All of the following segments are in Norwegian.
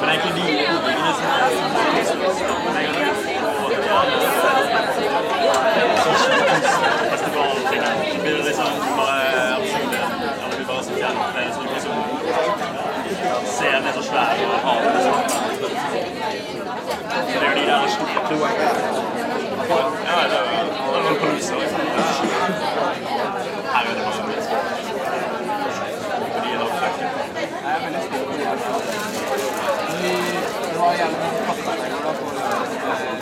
Men egentlig de hodene som er blir det liksom bare ansiktet Eller blir bare så kjent. Det så svær og har det sånn. Det de der store Ja, det er noen poluser, liksom. Her er det masse mennesker. De er da That's why you buy number 12. It fixes the problem.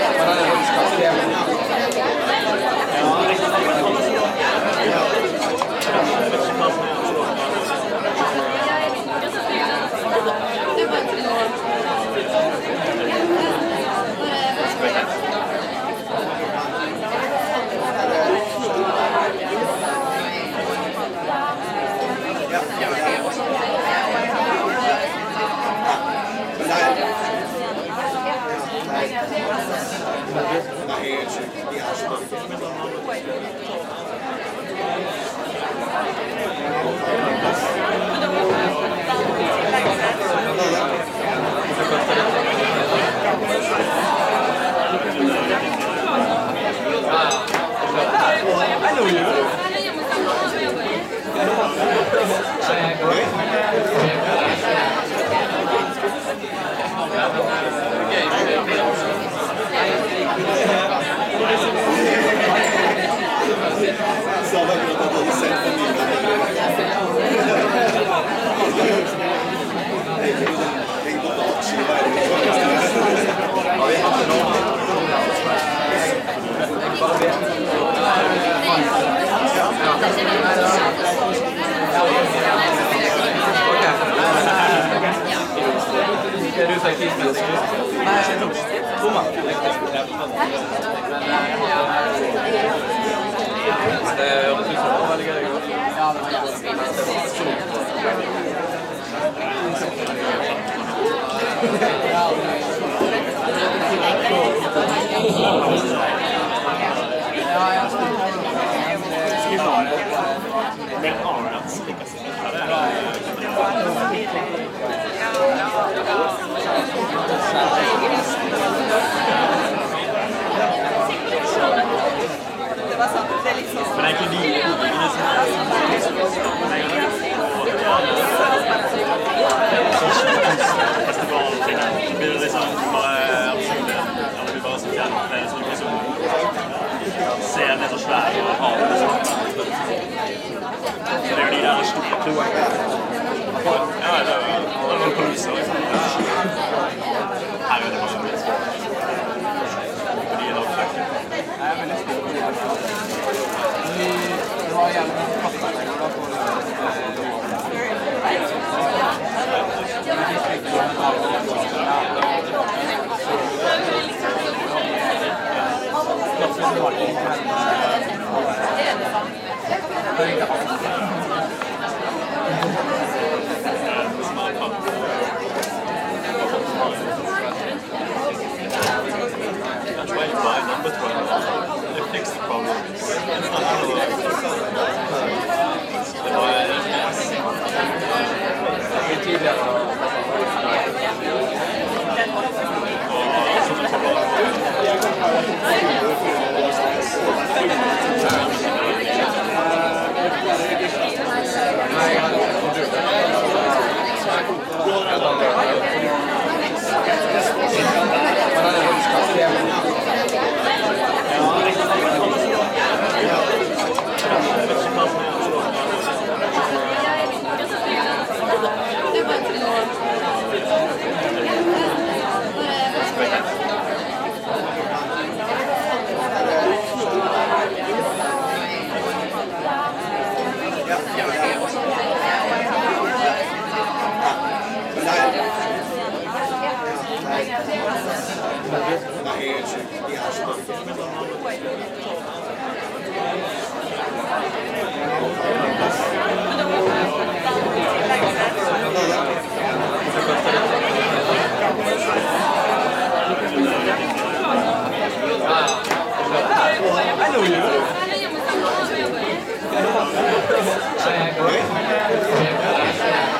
Hello,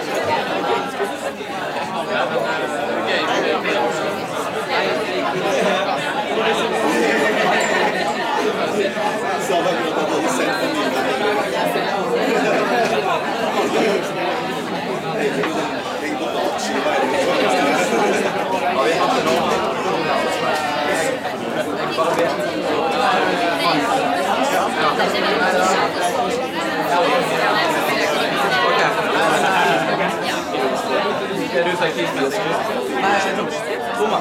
you. Salva a grana todo certo comigo. Tem que botar um tiro, vai. Olha, não. Olha, não. Er du taxist? Nei, Toma.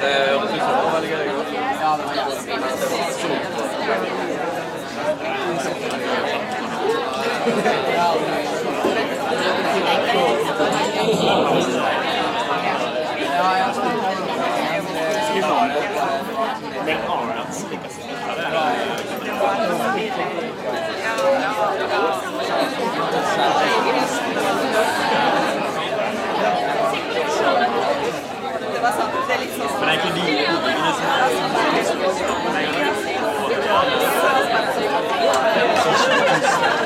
Det høres ut som det var veldig gøy. Ja, det lyckas inte. Det Men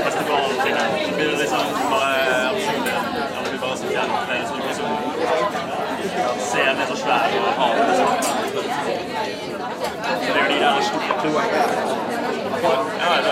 festival så blir det liksom bare absurd. Ja, det blir bare så fjernt. Det er liksom liksom Scenen er så svær og har det. Det er de der store kloene. Ja,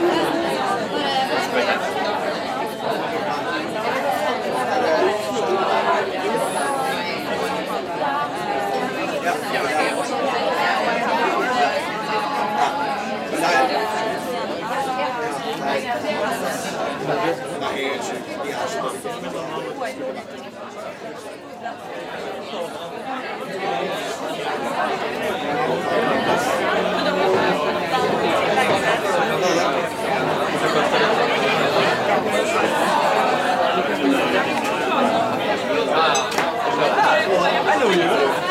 I know you.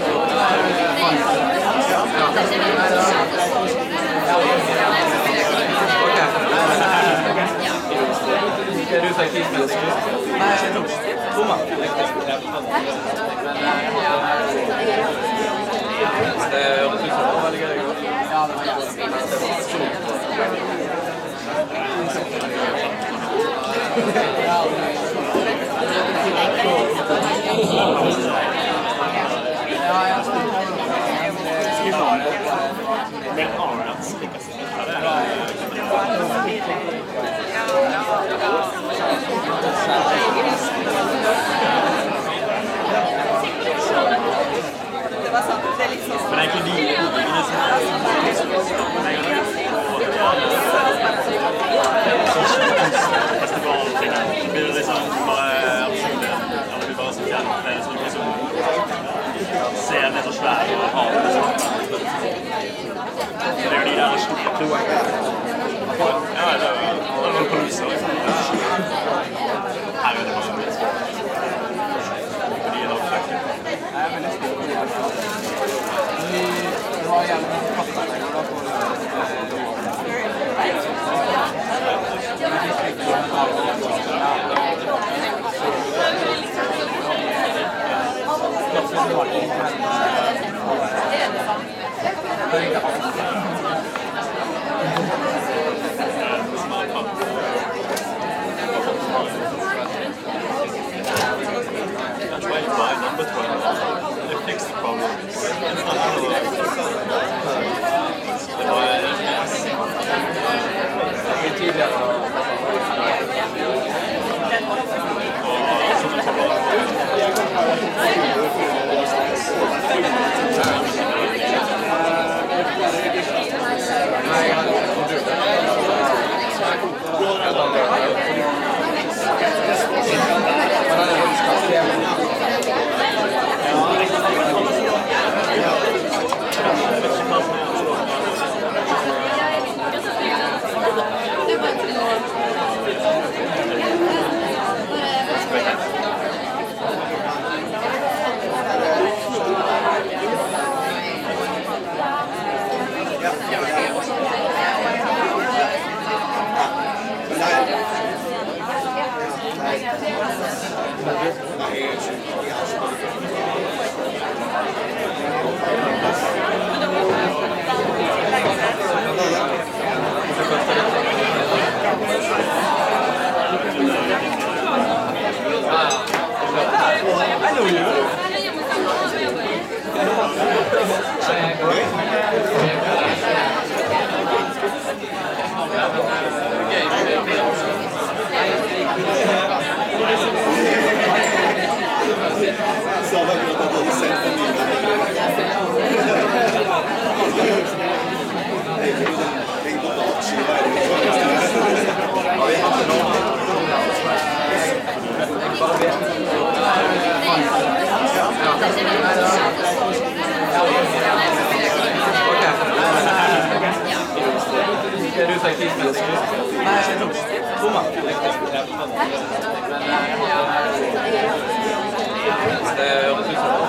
It's not Det var mye tidligere. som en problem. Er du sexistisk? Nei, Tomma. Det høres ut som det var veldig gøy. Ja, det var jævlig Men. Det er egentlig de hodene som er festivalting, blir det liksom bare absurd. Ja, det blir bare så fjernt. Det er liksom ikke så Scenen er så svær og har det sånn. Det That's why you buy number 12. It fixes the Yeah. Er du sagt isländsk? Nej, jag tror Tomma. Det høres ut som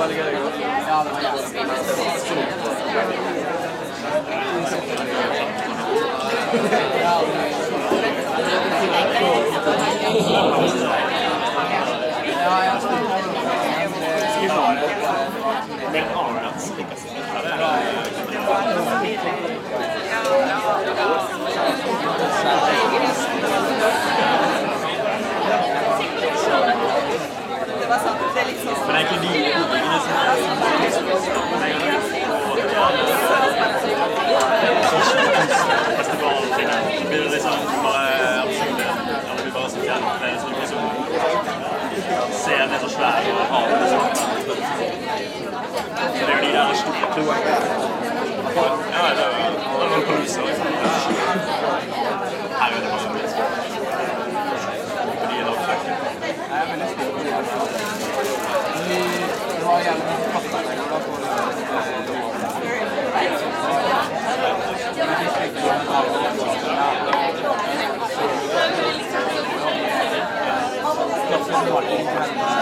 det var veldig gøy. Ja, det var Men. Det är Det var sånn, det er litt sånn Men egentlig de festivaltiden blir det liksom bare absurde. Ja, det blir bare så. Det er liksom liksom Scenen er så svære og har det er jo de der store kloene. Ja, det er noen poliser. Her er det masse mennesker. De er nok fucking. That's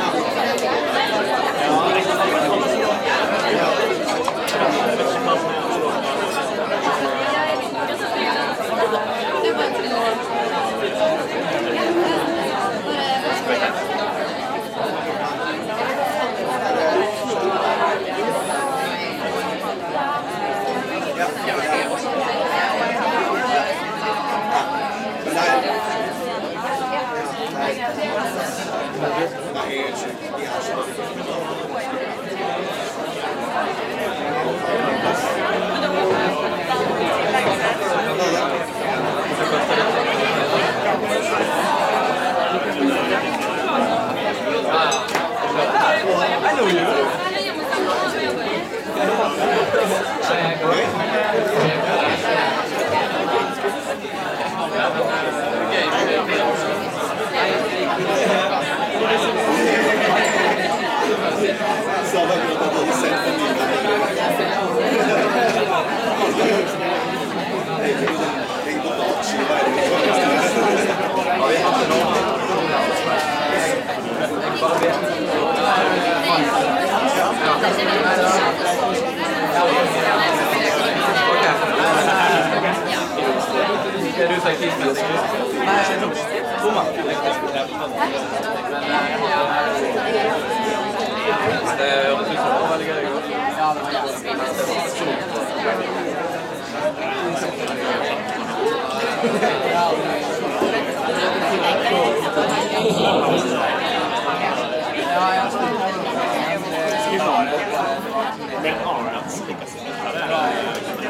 Det høres ut som veldig gøy. Ja, det var Men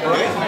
Hallelujah.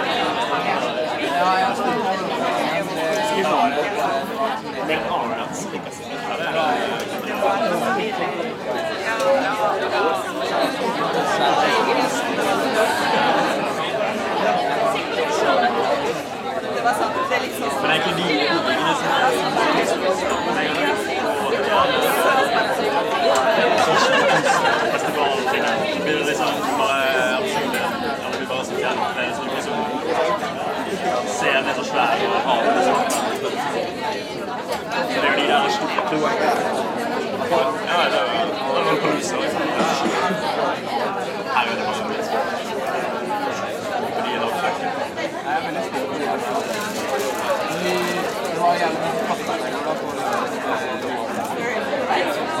Det høres ut som det gøy. i går. Men. Det er litt sånn Men de ordene som Festivalting blir det liksom bare absurde. At vi bare så kjent. Det er er så svære og havet er så Så det er de der store, tror. Ja, det var noen poluser liksom. Her er det bare helst. Fordi det er nok kjøkken. That's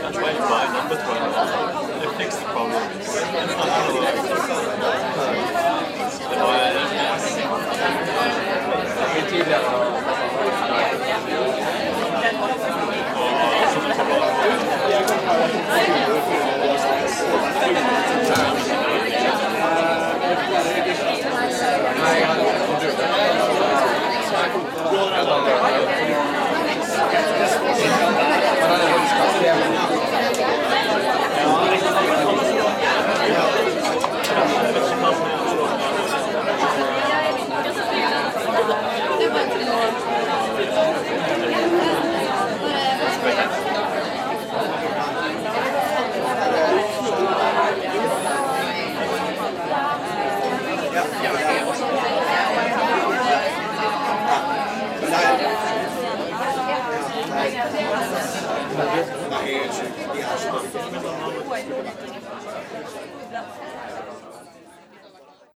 That's why you buy numbers right. It fixes the problem.